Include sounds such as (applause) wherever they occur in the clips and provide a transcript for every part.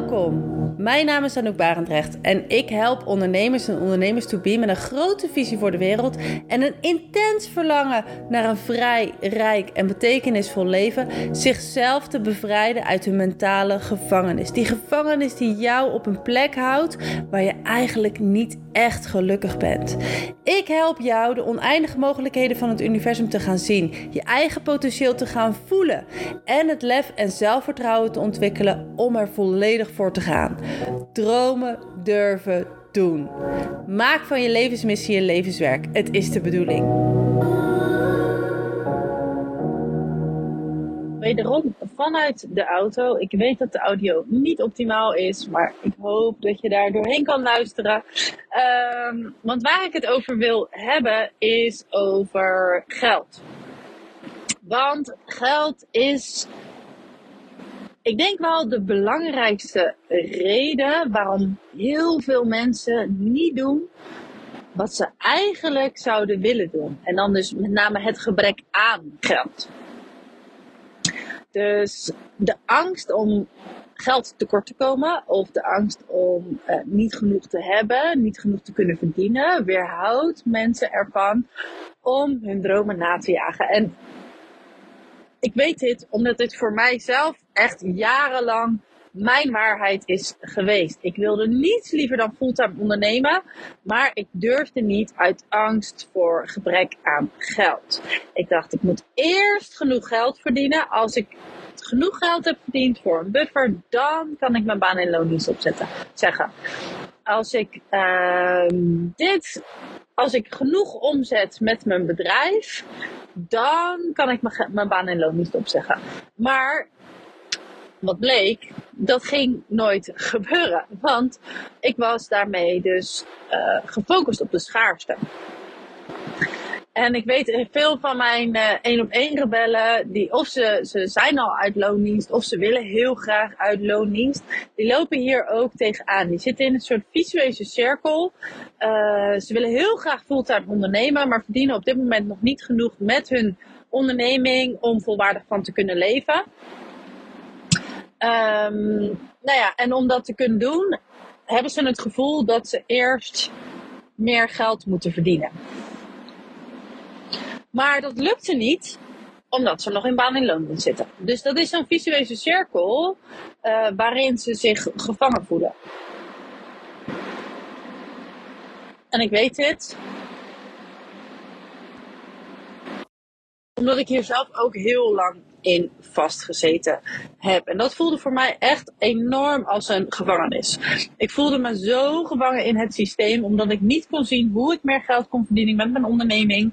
Welkom. Mijn naam is Anouk Barendrecht en ik help ondernemers en ondernemers to be met een grote visie voor de wereld en een intens verlangen naar een vrij, rijk en betekenisvol leven, zichzelf te bevrijden uit hun mentale gevangenis. Die gevangenis die jou op een plek houdt waar je eigenlijk niet echt gelukkig bent. Ik help jou de oneindige mogelijkheden van het universum te gaan zien, je eigen potentieel te gaan voelen en het lef en zelfvertrouwen te ontwikkelen om er volledig voor te gaan. Dromen durven doen. Maak van je levensmissie je levenswerk. Het is de bedoeling. Wederom vanuit de auto. Ik weet dat de audio niet optimaal is, maar ik hoop dat je daar doorheen kan luisteren. Um, want waar ik het over wil hebben is over geld. Want geld is ik denk wel de belangrijkste reden waarom heel veel mensen niet doen wat ze eigenlijk zouden willen doen. En dan dus met name het gebrek aan geld. Dus de angst om geld tekort te komen of de angst om uh, niet genoeg te hebben, niet genoeg te kunnen verdienen, weerhoudt mensen ervan om hun dromen na te jagen. En ik weet dit omdat dit voor mijzelf echt jarenlang mijn waarheid is geweest. Ik wilde niets liever dan fulltime ondernemen, maar ik durfde niet uit angst voor gebrek aan geld. Ik dacht, ik moet eerst genoeg geld verdienen. Als ik genoeg geld heb verdiend voor een buffer, dan kan ik mijn baan in loondienst opzetten. Zeggen. Als ik uh, dit, als ik genoeg omzet met mijn bedrijf, dan kan ik mijn baan in loondienst opzeggen. Maar wat bleek, dat ging nooit (laughs) gebeuren. Want ik was daarmee dus uh, gefocust op de schaarste. En ik weet veel van mijn één op één rebellen, die of ze, ze zijn al uit loondienst, of ze willen heel graag uit loondienst. Die lopen hier ook tegenaan. Die zitten in een soort visueuze cirkel. Uh, ze willen heel graag fulltime ondernemen, maar verdienen op dit moment nog niet genoeg met hun onderneming om volwaardig van te kunnen leven. Um, nou ja, en om dat te kunnen doen, hebben ze het gevoel dat ze eerst meer geld moeten verdienen. Maar dat lukte niet, omdat ze nog in baan en loon zitten. Dus dat is een visuele cirkel uh, waarin ze zich gevangen voelen. En ik weet dit. Omdat ik hier zelf ook heel lang in vastgezeten heb. En dat voelde voor mij echt enorm als een gevangenis. Ik voelde me zo gevangen in het systeem, omdat ik niet kon zien hoe ik meer geld kon verdienen met mijn onderneming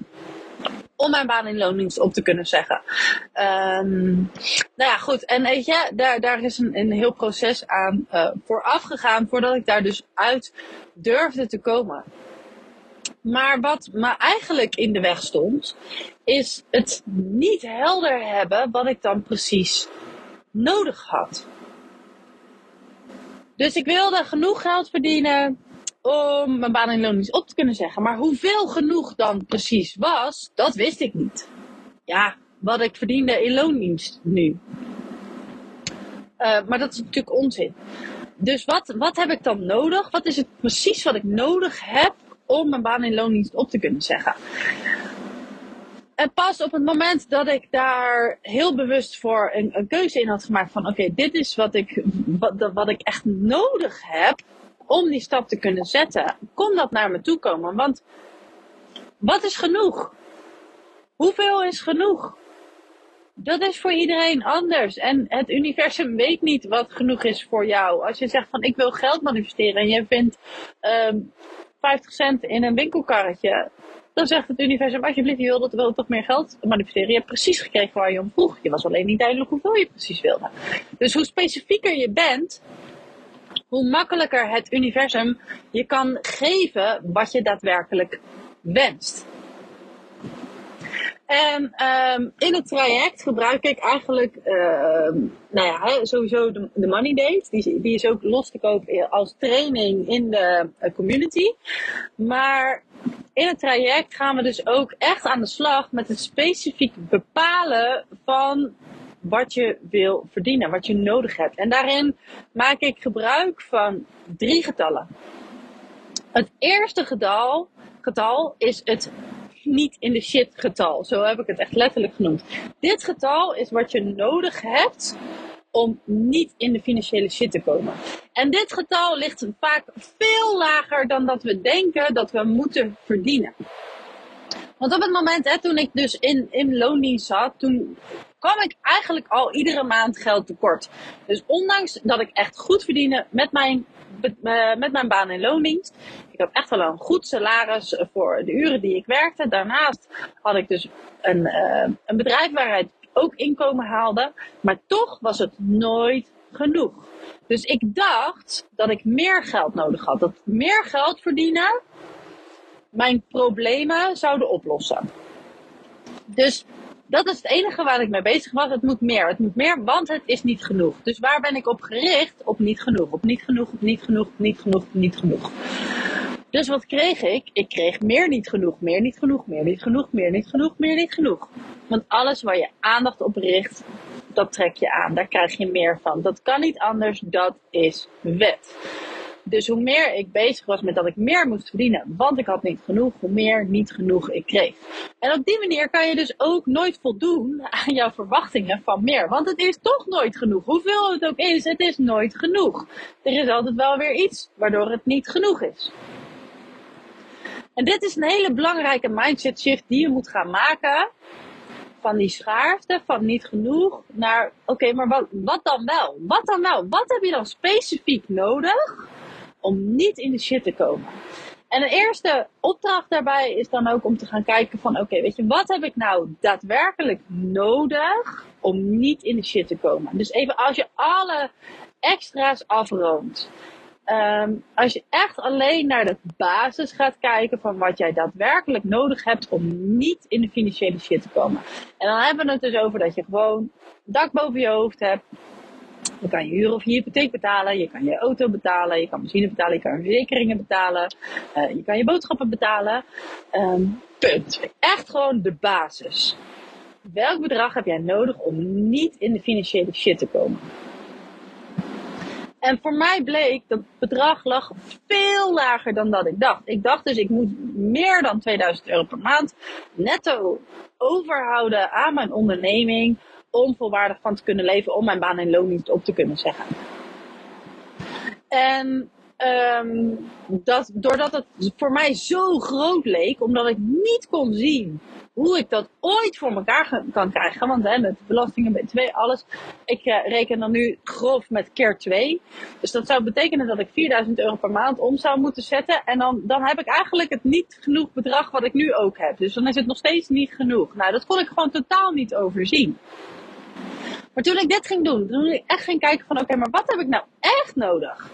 om mijn baan in loondienst op te kunnen zeggen. Um, nou ja, goed. En weet je, daar, daar is een, een heel proces aan uh, vooraf gegaan voordat ik daar dus uit durfde te komen. Maar wat me eigenlijk in de weg stond, is het niet helder hebben wat ik dan precies nodig had. Dus ik wilde genoeg geld verdienen om mijn baan in loondienst op te kunnen zeggen. Maar hoeveel genoeg dan precies was, dat wist ik niet. Ja, wat ik verdiende in loondienst nu. Uh, maar dat is natuurlijk onzin. Dus wat, wat heb ik dan nodig? Wat is het precies wat ik nodig heb om mijn baan in loondienst op te kunnen zeggen? En pas op het moment dat ik daar heel bewust voor een, een keuze in had gemaakt van oké, dit is wat ik, wat, wat ik echt nodig heb om die stap te kunnen zetten, kon dat naar me toe komen. Want wat is genoeg? Hoeveel is genoeg? Dat is voor iedereen anders. En het universum weet niet wat genoeg is voor jou. Als je zegt van ik wil geld manifesteren en je vindt um, 50 cent in een winkelkarretje. Dan zegt het universum, alsjeblieft, je wilde wel toch meer geld manifesteren. Je hebt precies gekregen waar je om vroeg. Je was alleen niet duidelijk hoeveel je precies wilde. Dus hoe specifieker je bent, hoe makkelijker het universum je kan geven wat je daadwerkelijk wenst. En um, in het traject gebruik ik eigenlijk, uh, nou ja, sowieso de, Money Date. Die, die is ook los te kopen als training in de uh, community. Maar in het traject gaan we dus ook echt aan de slag met het specifiek bepalen van wat je wil verdienen, wat je nodig hebt. En daarin maak ik gebruik van drie getallen. Het eerste getal, getal is het niet in de shit getal. Zo heb ik het echt letterlijk genoemd. Dit getal is wat je nodig hebt om niet in de financiële shit te komen. En dit getal ligt vaak veel lager dan dat we denken dat we moeten verdienen. Want op het moment hè, toen ik dus in, in loondienst zat, toen kwam ik eigenlijk al iedere maand geld tekort. Dus ondanks dat ik echt goed verdiende met mijn, eh, met mijn baan in loondienst. Ik had echt wel een goed salaris voor de uren die ik werkte. Daarnaast had ik dus een, uh, een bedrijf waaruit ook inkomen haalde. Maar toch was het nooit genoeg. Dus ik dacht dat ik meer geld nodig had. Dat meer geld verdienen mijn problemen zouden oplossen. Dus dat is het enige waar ik mee bezig was. Het moet meer. Het moet meer, want het is niet genoeg. Dus waar ben ik op gericht? Op niet genoeg. Op niet genoeg, op niet genoeg, op niet genoeg, op niet genoeg. Dus wat kreeg ik? Ik kreeg meer niet genoeg, meer niet genoeg, meer niet genoeg, meer niet genoeg, meer niet genoeg. Want alles waar je aandacht op richt, dat trek je aan. Daar krijg je meer van. Dat kan niet anders, dat is wet. Dus hoe meer ik bezig was met dat ik meer moest verdienen, want ik had niet genoeg, hoe meer niet genoeg ik kreeg. En op die manier kan je dus ook nooit voldoen aan jouw verwachtingen van meer. Want het is toch nooit genoeg. Hoeveel het ook is, het is nooit genoeg. Er is altijd wel weer iets waardoor het niet genoeg is. En dit is een hele belangrijke mindset shift die je moet gaan maken. Van die schaarste, van niet genoeg, naar oké, maar wat, wat dan wel? Wat dan wel? Wat heb je dan specifiek nodig om niet in de shit te komen? En de eerste opdracht daarbij is dan ook om te gaan kijken van oké, weet je, wat heb ik nou daadwerkelijk nodig om niet in de shit te komen? Dus even als je alle extra's afroomt. Ehm, als je echt alleen naar de basis gaat kijken van wat jij daadwerkelijk nodig hebt om niet in de financiële shit te komen. En dan hebben we het dus over dat je gewoon dak boven je hoofd hebt. Je kan je huur of je hypotheek betalen, je kan je auto betalen, je kan machine betalen, je kan verzekeringen betalen, uh, je kan je boodschappen betalen. Um, punt. Echt gewoon de basis. Welk bedrag heb jij nodig om niet in de financiële shit te komen? En voor mij bleek dat bedrag lag veel lager dan dat ik dacht. Ik dacht dus ik moet meer dan 2000 euro per maand netto overhouden aan mijn onderneming om volwaardig van te kunnen leven, om mijn baan en loondienst op te kunnen zeggen. En um, dat, doordat het voor mij zo groot leek, omdat ik niet kon zien hoe ik dat ooit voor elkaar kan krijgen. Want hè, met belastingen, BTW, alles. Ik uh, reken dan nu grof met keer 2. Dus dat zou betekenen dat ik 4000 euro per maand om zou moeten zetten. En dan, dan heb ik eigenlijk het niet genoeg bedrag wat ik nu ook heb. Dus dan is het nog steeds niet genoeg. Nou, dat kon ik gewoon totaal niet overzien. Maar toen ik dit ging doen, toen ik echt ging kijken van oké, maar wat heb ik nou echt nodig?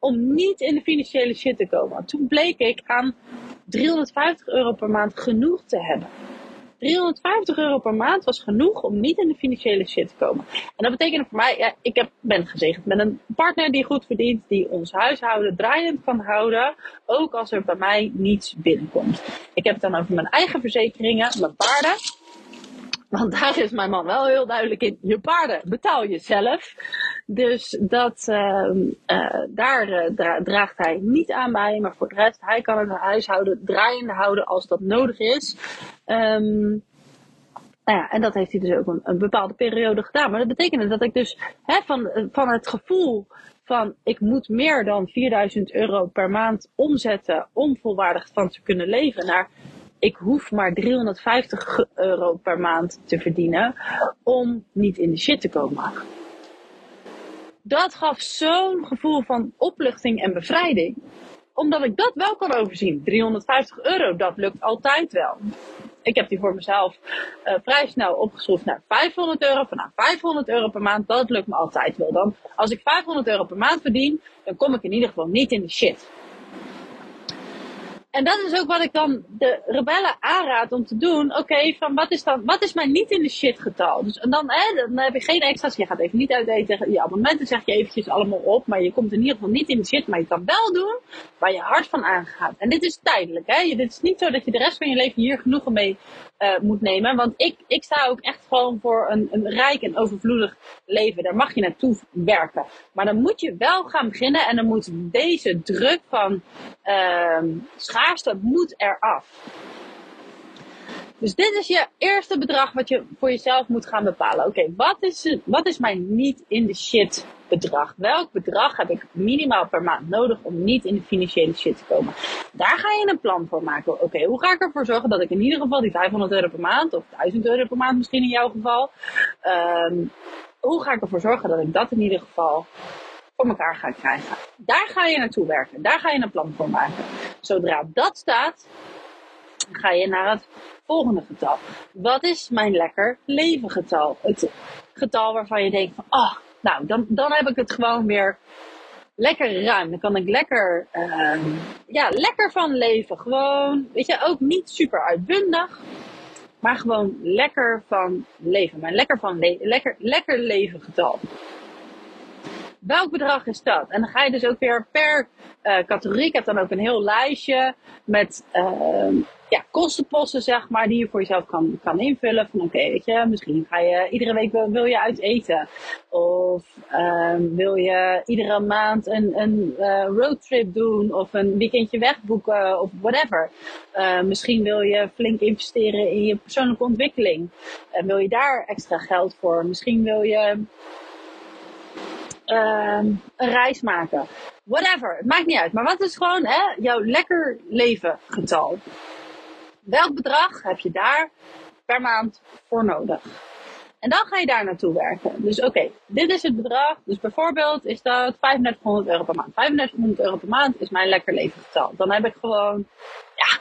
Om niet in de financiële shit te komen. Toen bleek ik aan 350 euro per maand genoeg te hebben. 350 euro per maand was genoeg om niet in de financiële shit te komen. En dat betekende voor mij, ja, ik heb, ben gezegend met een partner die goed verdient, die ons huishouden draaiend kan houden, ook als er bij mij niets binnenkomt. Ik heb het dan over mijn eigen verzekeringen, mijn paarden. Want daar is mijn man wel heel duidelijk in. Je paarden betaal je zelf. Dus dat, uh, uh, daar uh, draagt hij niet aan bij. Maar voor de rest, hij kan het huishouden draaiende houden als dat nodig is. Um, nou ja, en dat heeft hij dus ook een, bepaalde periode gedaan. Maar dat betekende dat ik dus hè, van, van het gevoel van ik moet meer dan 4000 euro per maand omzetten om volwaardig van te kunnen leven naar ik hoef maar 350 euro per maand te verdienen om niet in de shit te komen. Dat gaf zo'n gevoel van opluchting en bevrijding. Omdat ik dat wel kan overzien. 350 euro, dat lukt altijd wel. Ik heb die voor mezelf uh, vrij snel opgeschroefd naar 500 euro. Van nou, 500 euro per maand, dat lukt me altijd wel. Dan, als ik 500 euro per maand verdien, dan kom ik in ieder geval niet in de shit. En dat is ook wat ik dan de rebellen aanraad om te doen. Oké, van wat is dan, wat is mijn niet in de shit getal? Dus en dan, hè, dan heb je geen extra's. Je gaat even niet uit eten. Je abonnementen zeg je eventjes allemaal op. Maar je komt in ieder geval niet in de shit. Maar je kan wel doen waar je hart van aangaat. En dit is tijdelijk, hè. Dit is niet zo dat je de rest van je leven hier genoegen mee uh, moet nemen. Want ik, ik sta ook echt gewoon voor een, een rijk en overvloedig leven. Daar mag je naartoe werken. Maar dan moet je wel gaan beginnen en dan moet deze druk van uh, schaarste moet eraf. Dus dit is je eerste bedrag wat je voor jezelf moet gaan bepalen. Oké, wat, is, wat is mijn niet in de shit bedrag? Welk bedrag heb ik minimaal per maand nodig om niet in de financiële shit te komen? Daar ga je een plan voor maken. Oké, hoe ga ik ervoor zorgen dat ik in ieder geval die 500 euro per maand of 1000 euro per maand misschien in jouw geval. Um, hoe ga ik ervoor zorgen dat ik dat in ieder geval voor elkaar ga krijgen? Daar ga je naartoe werken. Daar ga je een plan voor maken. Zodra dat staat, ga je naar het volgende getal. Wat is mijn lekker leven getal? Het getal waarvan je denkt van, oh, nou, dan, dan heb ik het gewoon weer lekker ruim. Dan kan ik lekker, uh, ja, lekker van leven. Gewoon, weet je, ook niet super uitbundig. Maar gewoon lekker van leven. Mijn lekker van le lekker, lekker leven getal. Welk bedrag is dat? En dan ga je dus ook weer per uh, categorie. Ik heb dan ook een heel lijstje met uh, ja, kostenposten, zeg maar, die je voor jezelf kan, kan invullen. Van oké, weet je, misschien ga je iedere week wil, je uit eten. Of um, wil je iedere maand een, een uh, roadtrip doen of een weekendje wegboeken of whatever. Uh, misschien wil je flink investeren in je persoonlijke ontwikkeling. En wil je daar extra geld voor. Misschien wil je um, een reis maken. Whatever, het maakt niet uit. Maar wat is gewoon hè, jouw lekker leven getal? Welk bedrag heb je daar per maand voor nodig? En dan ga je daar naartoe werken. Dus oké, dit is het bedrag. Dus bijvoorbeeld is dat 3500 euro per maand. 3500 euro per maand is mijn lekker levensgetal. Dan heb ik gewoon, ja,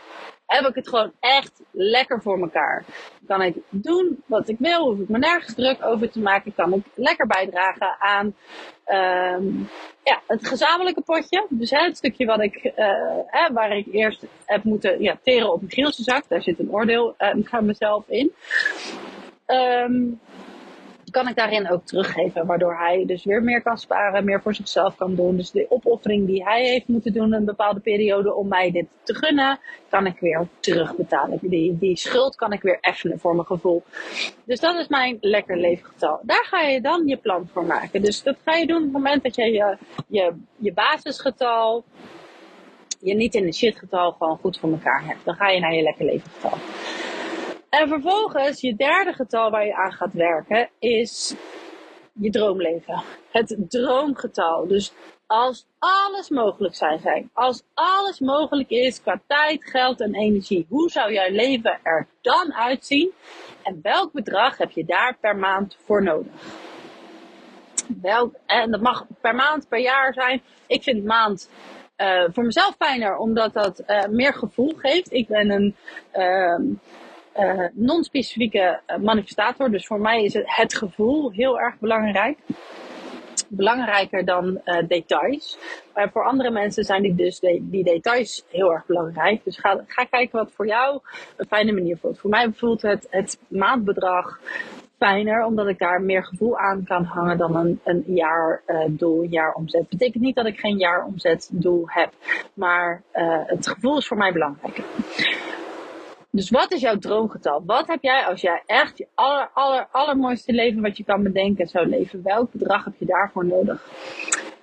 heb ik het gewoon echt lekker voor mekaar. Kan ik doen wat ik wil, hoef ik me nergens druk over te maken. Kan ik lekker bijdragen aan um, ja, het gezamenlijke potje. Dus hè, het stukje wat ik, hè, waar ik eerst heb moeten ja, teren op een Gielse zak. Daar zit een oordeel uh, van mezelf in. Um, kan ik daarin ook teruggeven. Waardoor hij dus weer meer kan sparen, meer voor zichzelf kan doen. Dus de opoffering die hij heeft moeten doen een bepaalde periode om mij dit te gunnen, kan ik weer terugbetalen. Die, die schuld kan ik weer effenen voor mijn gevoel. Dus dat is mijn lekker leefgetal. Daar ga je dan je plan voor maken. Dus dat ga je doen op het moment dat je je, je, je basisgetal, je niet in de shitgetal gewoon goed voor elkaar hebt. Dan ga je naar je lekker leefgetal. En vervolgens, je derde getal waar je aan gaat werken, is je droomleven. Het droomgetal. Dus als alles mogelijk zou zijn, als alles mogelijk is qua tijd, geld en energie, hoe zou jouw leven er dan uitzien? En welk bedrag heb je daar per maand voor nodig? Welk, en dat mag per maand, per jaar zijn. Ik vind maand uh, voor mezelf fijner, omdat dat uh, meer gevoel geeft. Ik ben een. Uh, uh, non-specifieke eh, manifestator. Dus voor mij is het, gevoel heel erg belangrijk. Belangrijker dan uh, details. Maar voor andere mensen zijn die, dus die details heel erg belangrijk. Dus ga, ga kijken wat voor jou een fijne manier voelt. Voor mij voelt het, het maandbedrag fijner, omdat ik daar meer gevoel aan kan hangen dan een, een jaardoel, uh, jaaromzet. Betekent niet dat ik geen jaaromzetdoel heb, maar uh, het gevoel is voor mij belangrijker. Dus wat is jouw droomgetal? Wat heb jij als jij echt je aller, aller, allermooiste leven wat je kan bedenken zou leven? Welk bedrag heb je daarvoor nodig?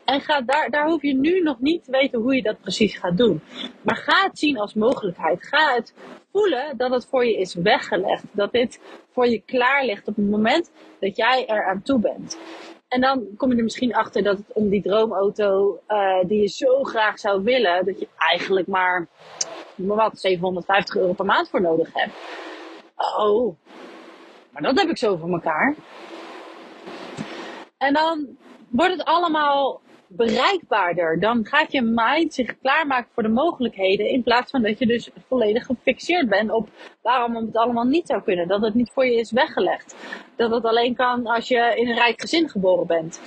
En ga daar, daar hoef je nu nog niet te weten hoe je dat precies gaat doen. Maar ga het zien als mogelijkheid. Ga het voelen dat het voor je is weggelegd. Dat dit voor je klaar ligt op het moment dat jij er aan toe bent. En dan kom je er misschien achter dat het om die droomauto uh, die je zo graag zou willen, dat je eigenlijk maar wat 750 euro per maand voor nodig hebt. Oh, maar dat heb ik zo voor elkaar. En dan wordt het allemaal bereikbaarder. Dan gaat je mind zich klaarmaken voor de mogelijkheden. In plaats van dat je dus volledig gefixeerd bent op waarom het allemaal niet zou kunnen. Dat het niet voor je is weggelegd. Dat het alleen kan als je in een rijk gezin geboren bent.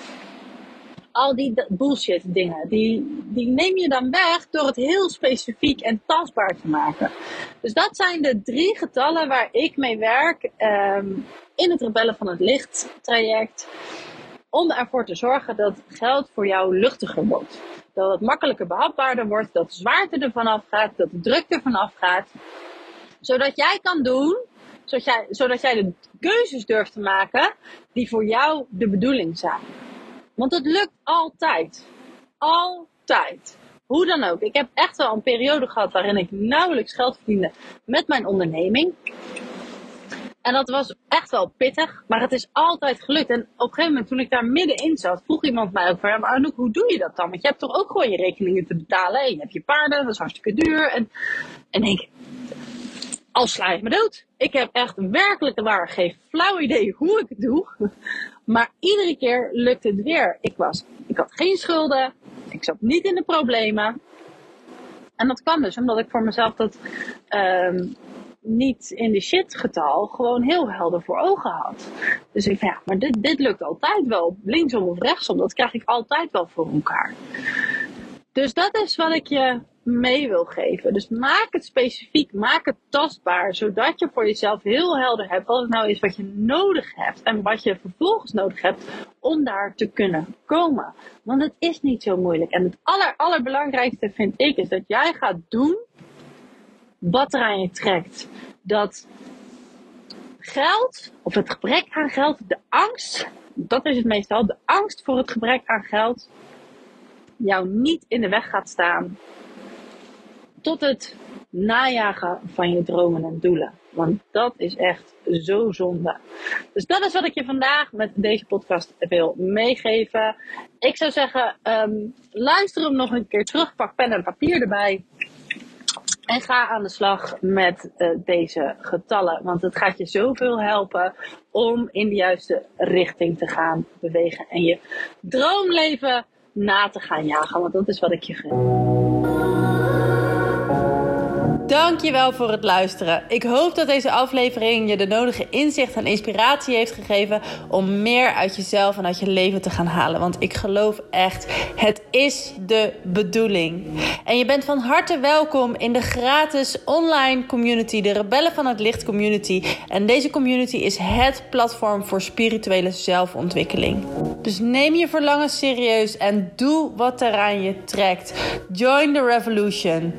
Al die bullshit dingen, die, die neem je dan weg door het heel specifiek en tastbaar te maken. Dus dat zijn de drie getallen waar ik mee werk um, in het Rebellen van het Licht traject om ervoor te zorgen dat geld voor jou luchtiger wordt. Dat het makkelijker behapbaarder wordt, dat de zwaarte ervan afgaat, dat de druk ervan afgaat. Zodat jij kan doen zodat jij, zodat jij de keuzes durft te maken die voor jou de bedoeling zijn. Want het lukt altijd. Altijd. Hoe dan ook. Ik heb echt wel een periode gehad waarin ik nauwelijks geld verdiende met mijn onderneming. En dat was echt wel pittig, maar het is altijd gelukt. En op een gegeven moment, toen ik daar middenin zat, vroeg iemand mij ook van, ja, maar Anouk, hoe doe je dat dan? Want je hebt toch ook gewoon je rekeningen te betalen. En je hebt je paarden, dat is hartstikke duur. En, en ik, al sla ik me dood. Ik heb echt werkelijk waar geen flauw idee hoe ik het doe. Maar iedere keer lukt het weer. Ik, was, ik had geen schulden. Ik zat niet in de problemen. En dat kan dus omdat ik voor mezelf dat um, niet in de shit getal gewoon heel helder voor ogen had. Dus ik van ja, maar dit, dit lukt altijd wel. Linksom of rechtsom, dat krijg ik altijd wel voor elkaar. Dus dat is wat ik je mee wil geven. Dus maak het specifiek, maak het tastbaar, zodat je voor jezelf heel helder hebt wat het nou is wat je nodig hebt en wat je vervolgens nodig hebt om daar te kunnen komen. Want het is niet zo moeilijk. En het aller, allerbelangrijkste vind ik is dat jij gaat doen wat er aan je trekt. Dat geld, of het gebrek aan geld, de angst, dat is het meestal, de angst voor het gebrek aan geld, jou niet in de weg gaat staan tot het najagen van je dromen en doelen. Want dat is echt zo zonde. Dus dat is wat ik je vandaag met deze podcast wil meegeven. Ik zou zeggen, um, luister hem nog een keer terug. Pak pen en papier erbij. En ga aan de slag met uh, deze getallen. Want het gaat je zoveel helpen om in de juiste richting te gaan bewegen. En je droomleven na te gaan jagen. Want dat is wat ik je gun. Dankjewel voor het luisteren. Ik hoop dat deze aflevering je de nodige inzicht en inspiratie heeft gegeven om meer uit jezelf en uit je leven te gaan halen. Want ik geloof echt, het is de bedoeling. En je bent van harte welkom in de gratis online community, de Rebellen van het Licht community. En deze community is het platform voor spirituele zelfontwikkeling. Dus neem je verlangen serieus en doe wat er aan je trekt. Join the revolution.